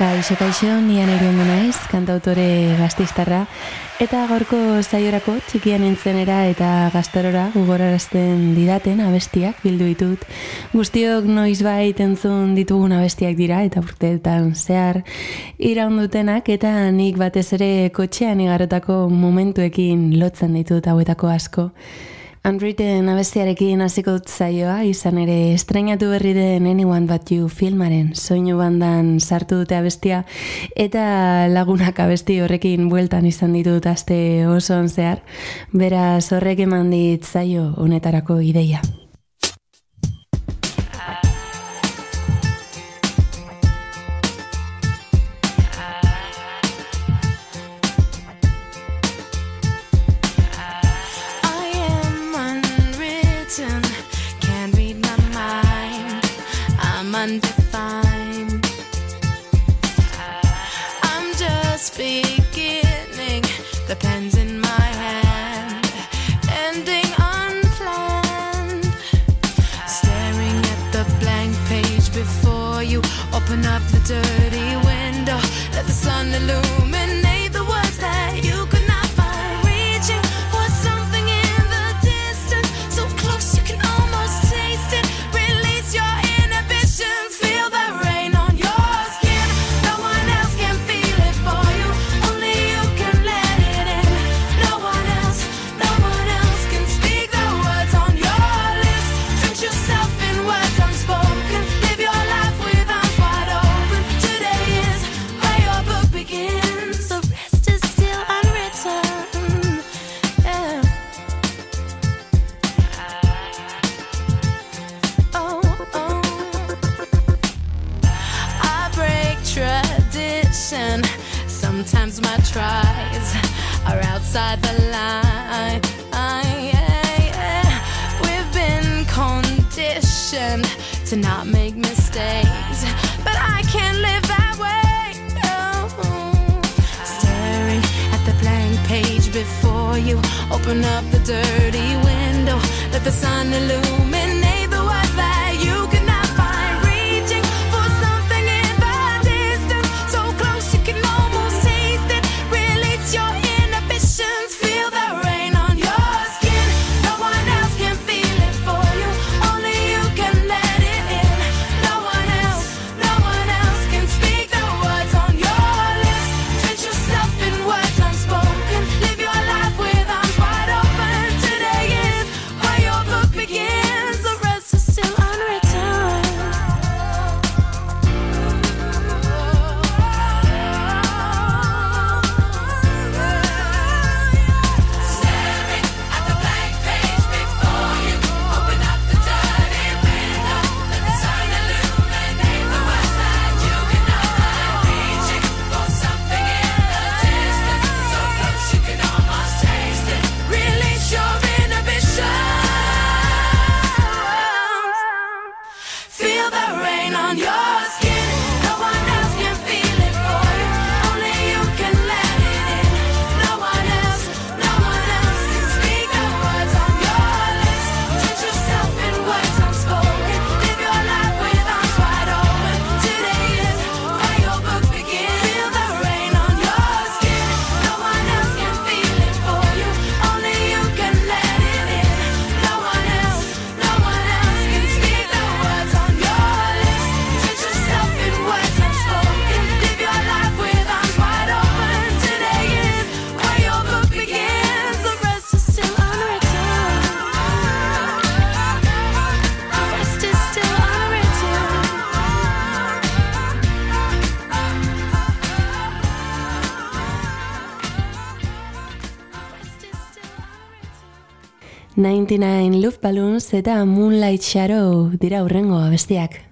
Kaixo, kaixo, nian erion naiz, kantautore gaztistarra, eta gorko zaiorako txikian entzenera eta gaztarora gugorarazten didaten abestiak bildu ditut. Guztiok noiz bai entzun ditugun abestiak dira eta urteetan zehar iraundutenak eta nik batez ere kotxean igarotako momentuekin lotzen ditut hauetako asko. Unwritten abestiarekin hasiko dut zaioa, izan ere estrenatu berri den Anyone But You filmaren soinu bandan sartu dute abestia eta lagunak abesti horrekin bueltan izan ditut aste oso zehar, beraz horrek eman dit zaio honetarako ideia. Love Balloons eta Moonlight Shadow dira urrengo abestiak.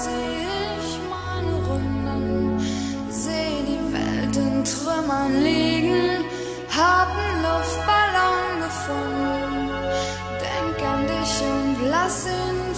Zieh ich meine Runden, seh die Welt in Trümmern liegen, hab einen Luftballon gefunden. Denk an dich und lass ihn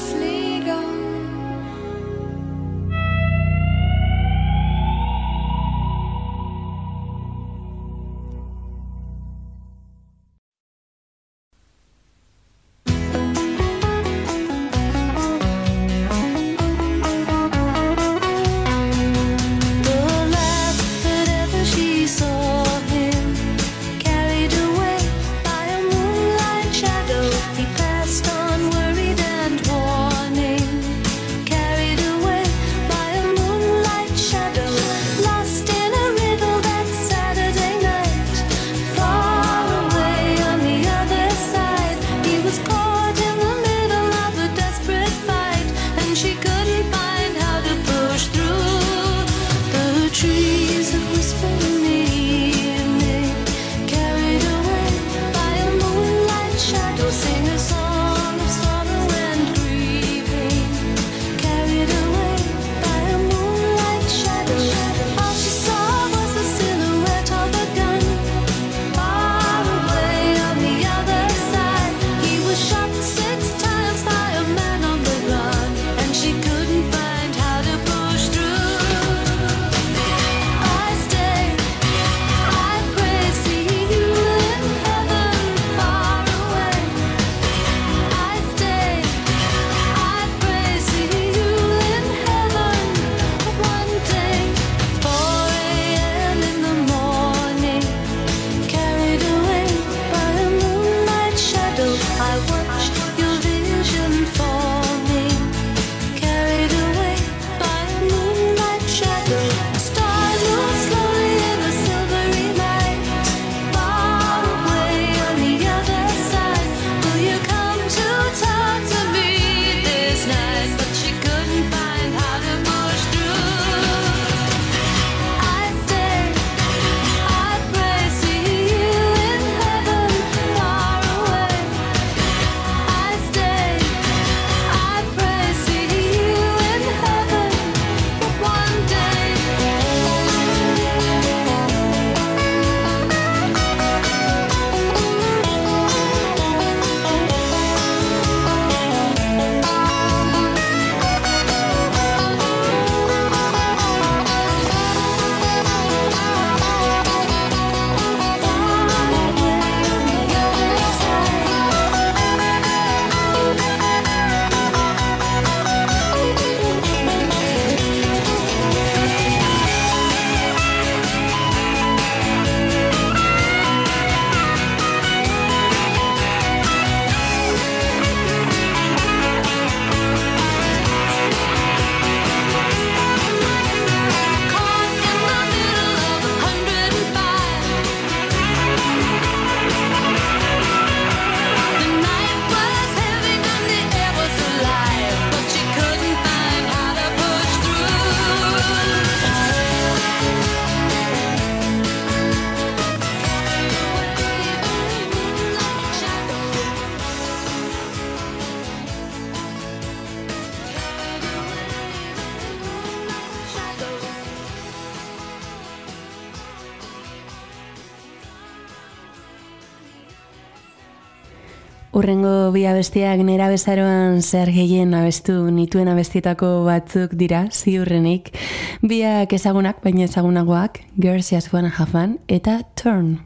Urrengo bi abestiak nera bezaroan zer gehien abestu nituen abestietako batzuk dira, ziurrenik. Biak ezagunak, baina ezagunagoak, Girls Just Wanna Have Fun eta Turn.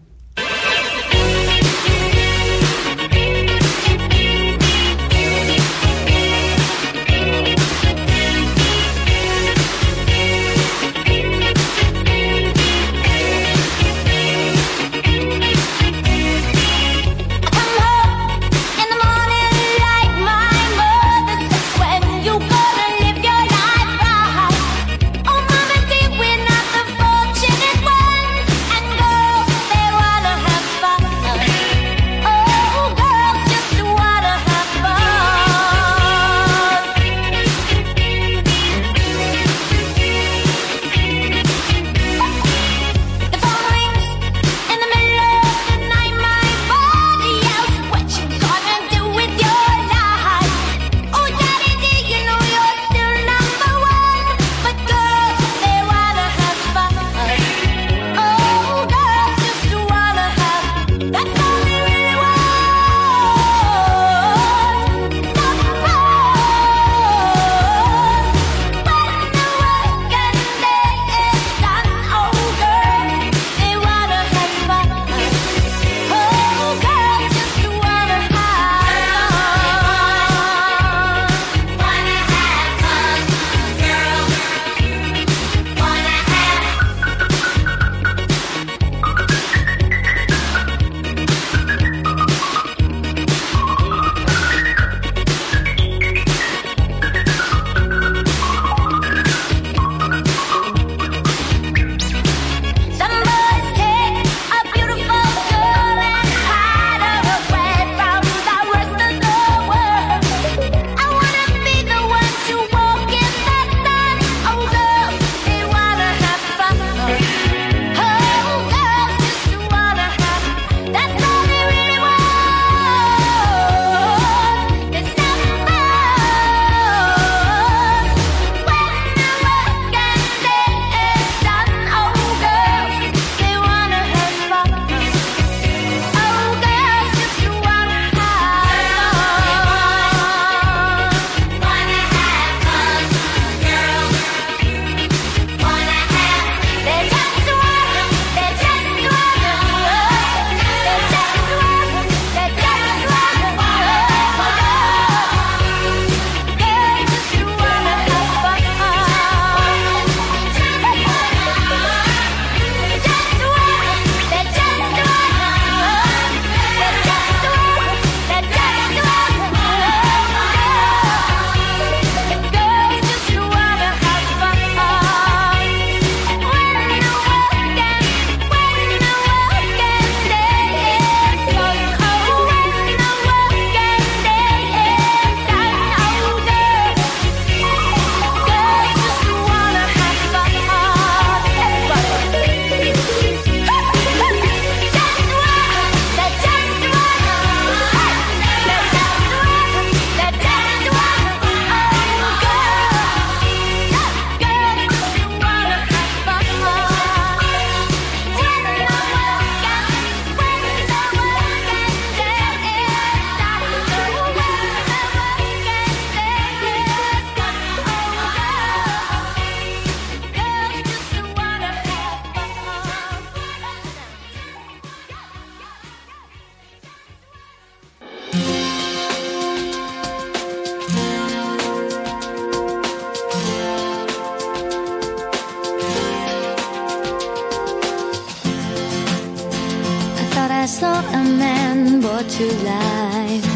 To life.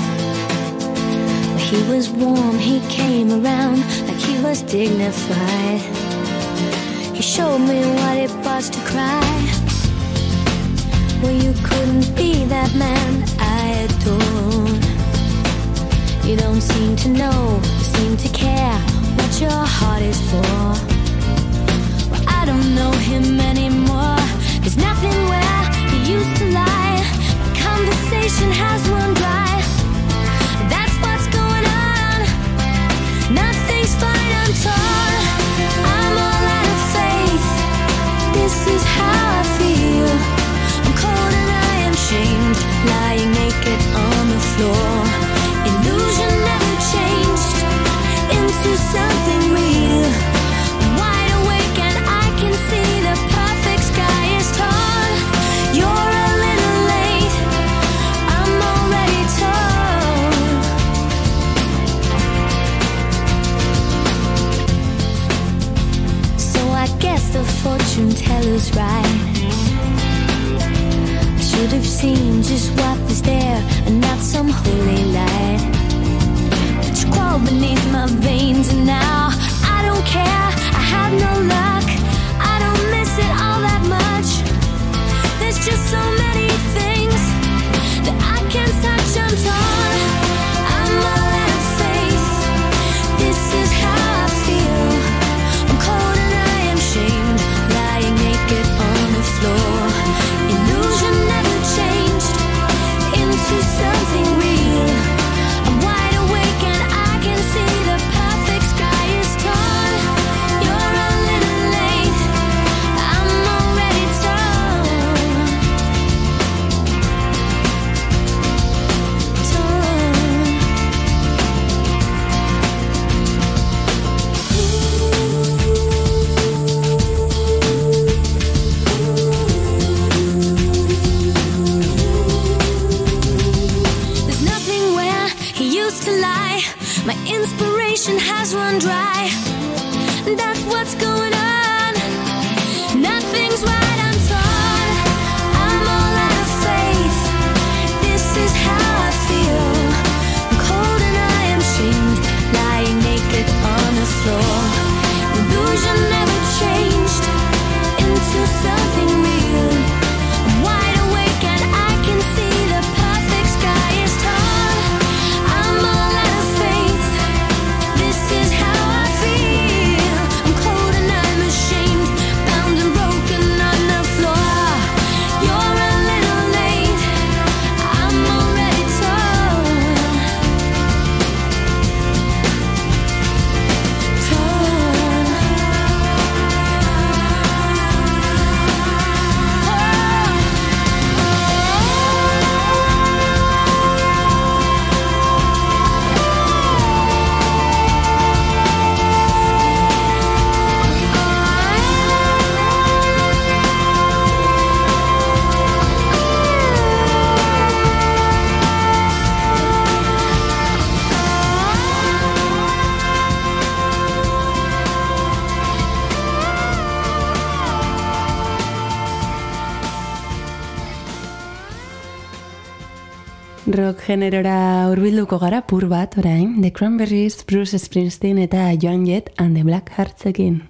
He was warm, he came around like he was dignified. He showed me what it was to cry. Well, you couldn't be that man I adore. You don't seem to know, you seem to care what your heart is for. Well, I don't know him anymore. There's nothing where has run dry. That's what's going on. Nothing's fine, I'm torn. I'm all out of faith. This is how I feel. I'm cold and I am shamed, lying naked on the floor. Fortune right. I should have seen just what was there and not some holy light. But you crawl beneath my veins and now I don't care. I have no luck. I don't miss it all that much. There's just so many things Rock generora hurbilduko gara pur bat orain, The Cranberries, Bruce Springsteen eta Joan Jett and the Black Heartsekin.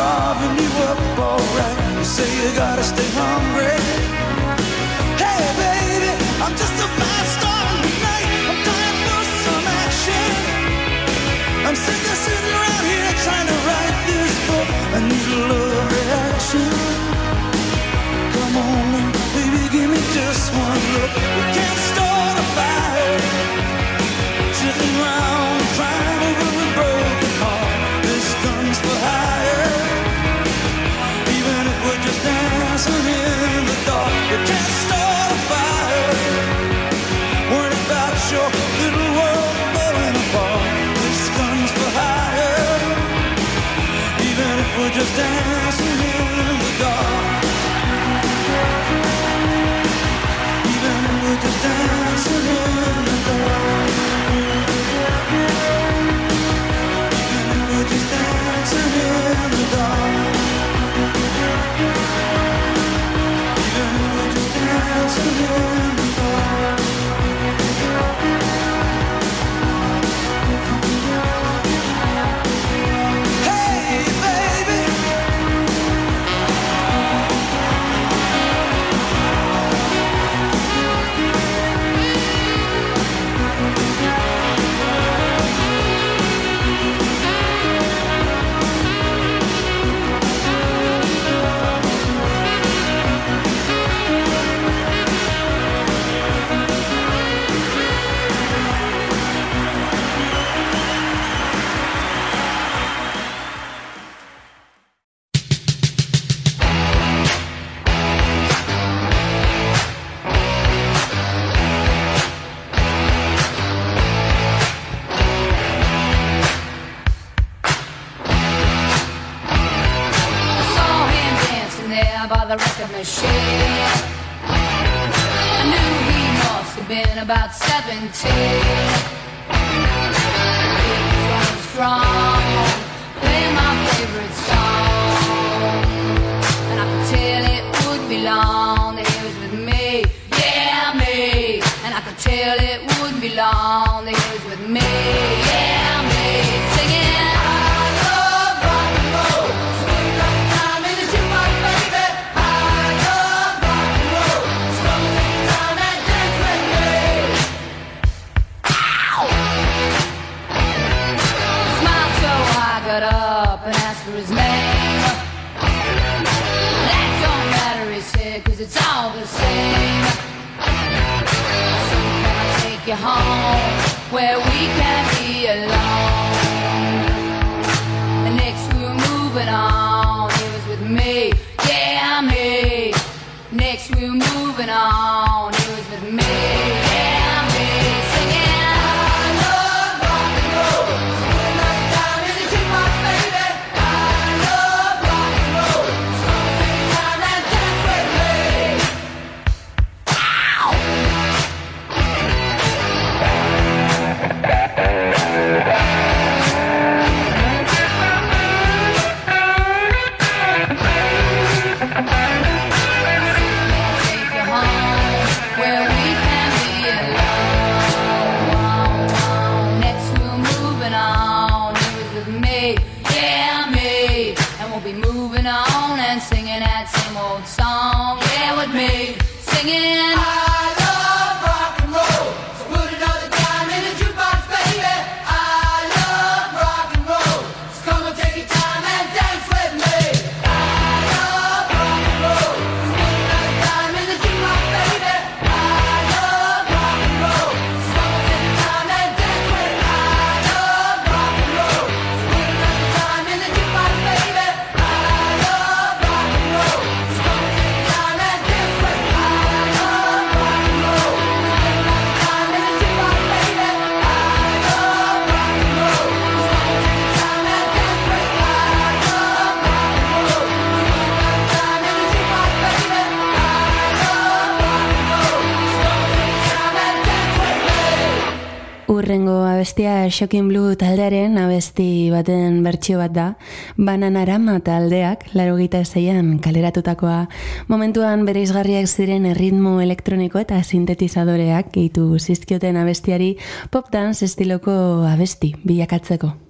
carving you up alright. You say you gotta stay hungry. Hey baby, I'm just a fast star tonight. I'm dying for some action. I'm sick of sitting around here trying to write this book. I need a love reaction. Come on, baby, give me just one look. We can't stop. Abestia Shocking Blue taldearen abesti baten bertsio bat da. Bananarama taldeak, laro gita zeian kaleratutakoa. Momentuan bere izgarriak ziren erritmo elektroniko eta sintetizadoreak gehitu zizkioten abestiari pop dance estiloko abesti bilakatzeko.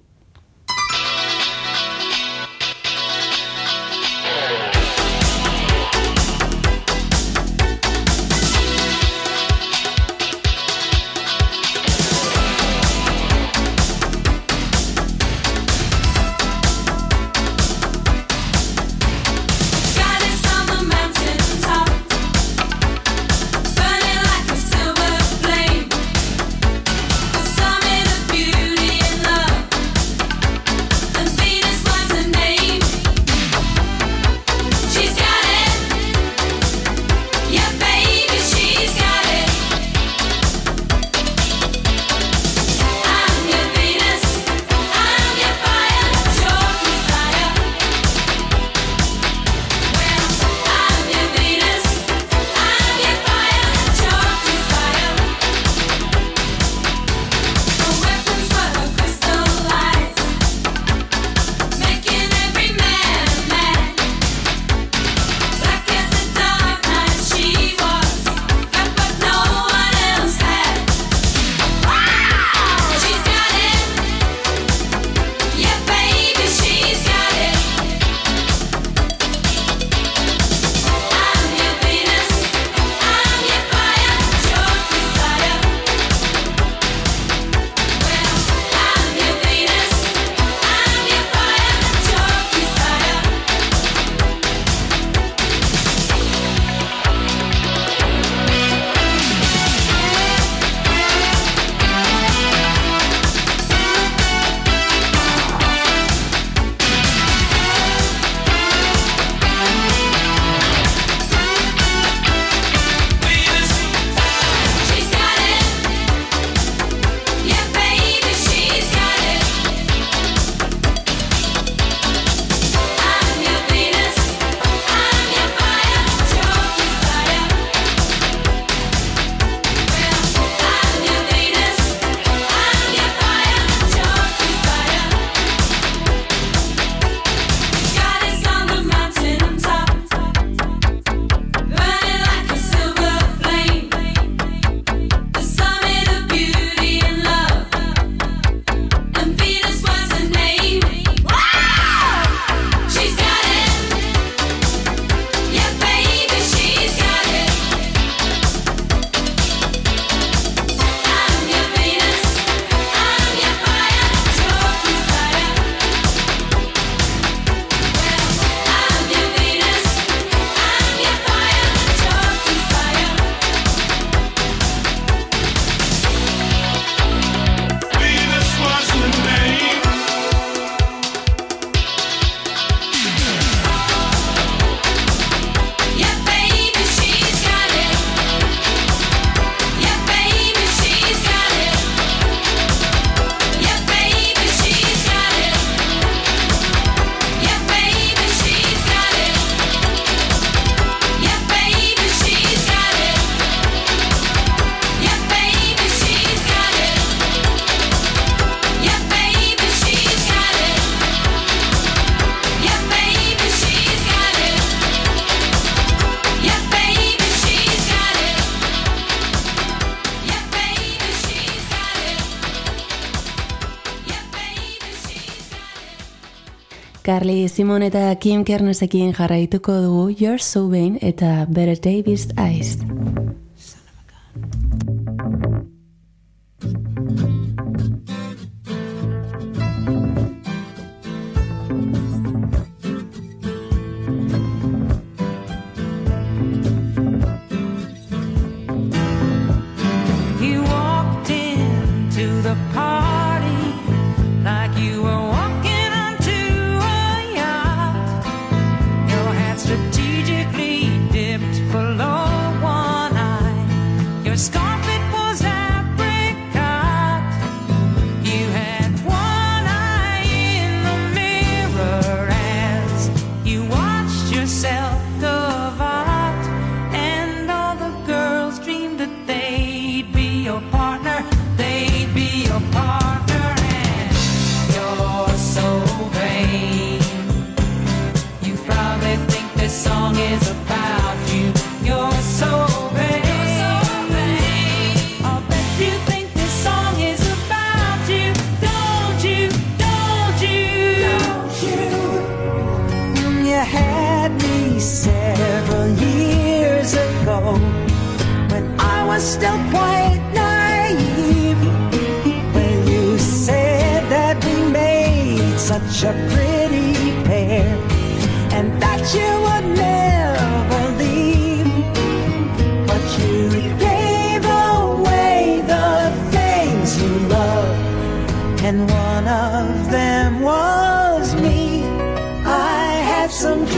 Carly Simon eta Kim Kernesekin jarraituko dugu You're So Vain eta Better Davis Ice.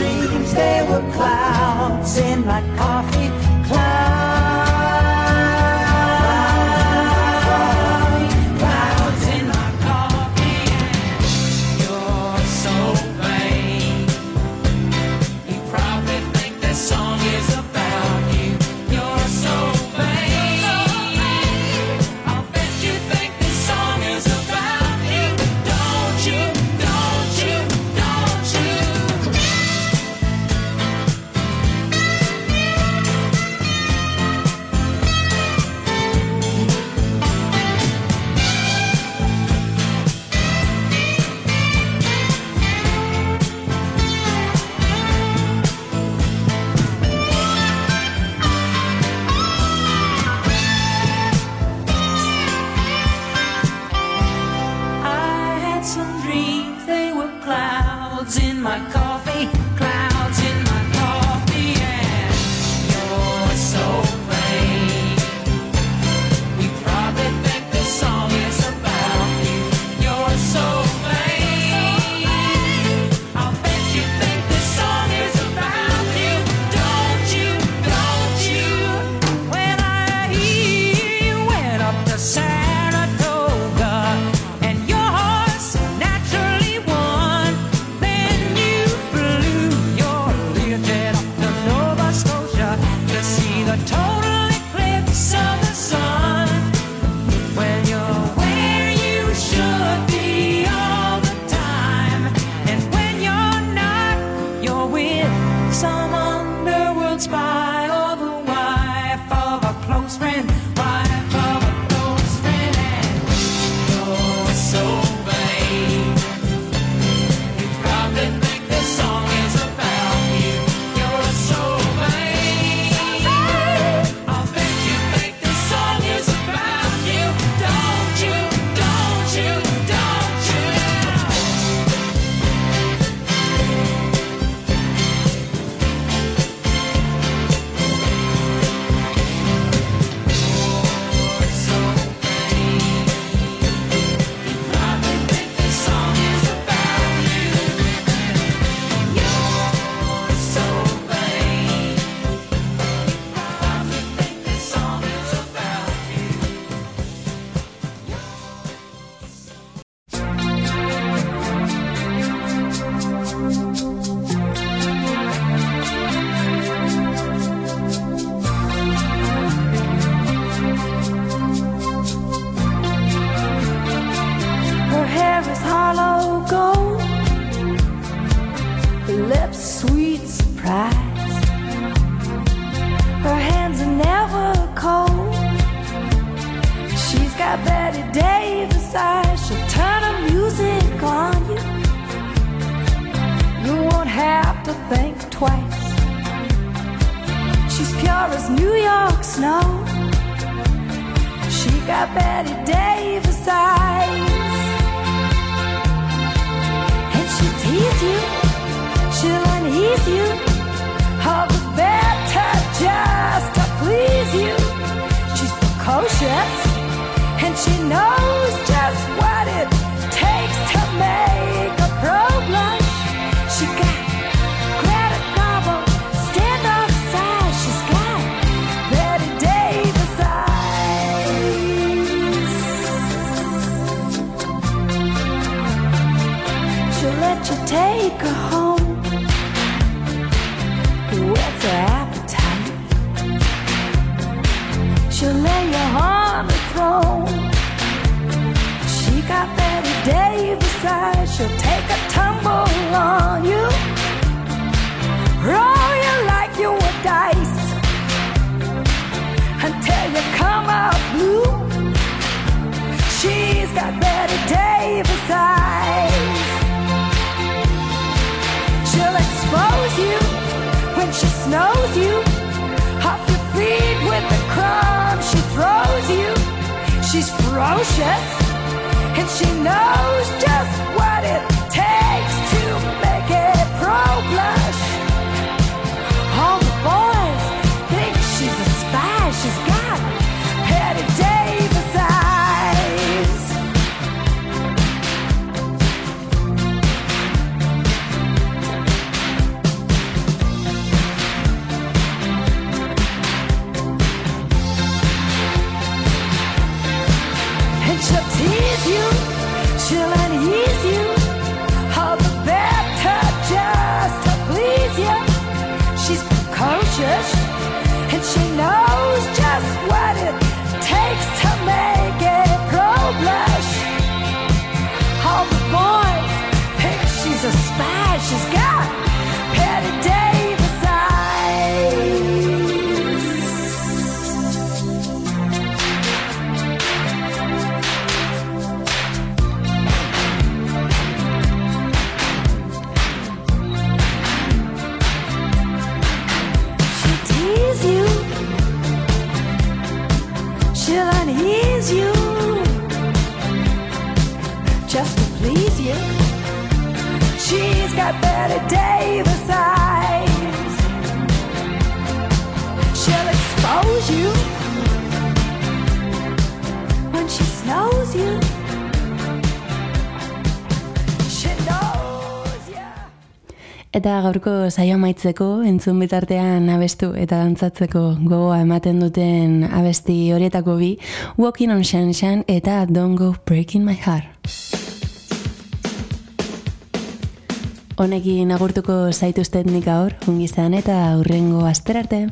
dreams, there were clouds in my coffee. To think twice. She's pure as New York snow. She got Bette Davis eyes. And she'll tease you, she'll unease you. All the better just to please you. She's precocious, and she knows just what it takes to make a pro blush. She got take her home. What's her appetite? She'll lay you on the throne. She got Bette Davis eyes. She'll take a tumble on you. Roll you like you were dice until you come out blue. She's got Bette Davis eyes. Expose you when she snows you. Off your feet with the crumbs she throws you. She's ferocious and she knows just what it takes to make a pro blush. Gaurko saio amaitzeko entzun bitartean abestu eta dantzatzeko gogoa ematen duten abesti horietako bi Walking on Sunshine eta Don't Go Breaking My Heart. Honekin agurtuko zaituztet nik gaur, ungizan eta hurrengo aster arte.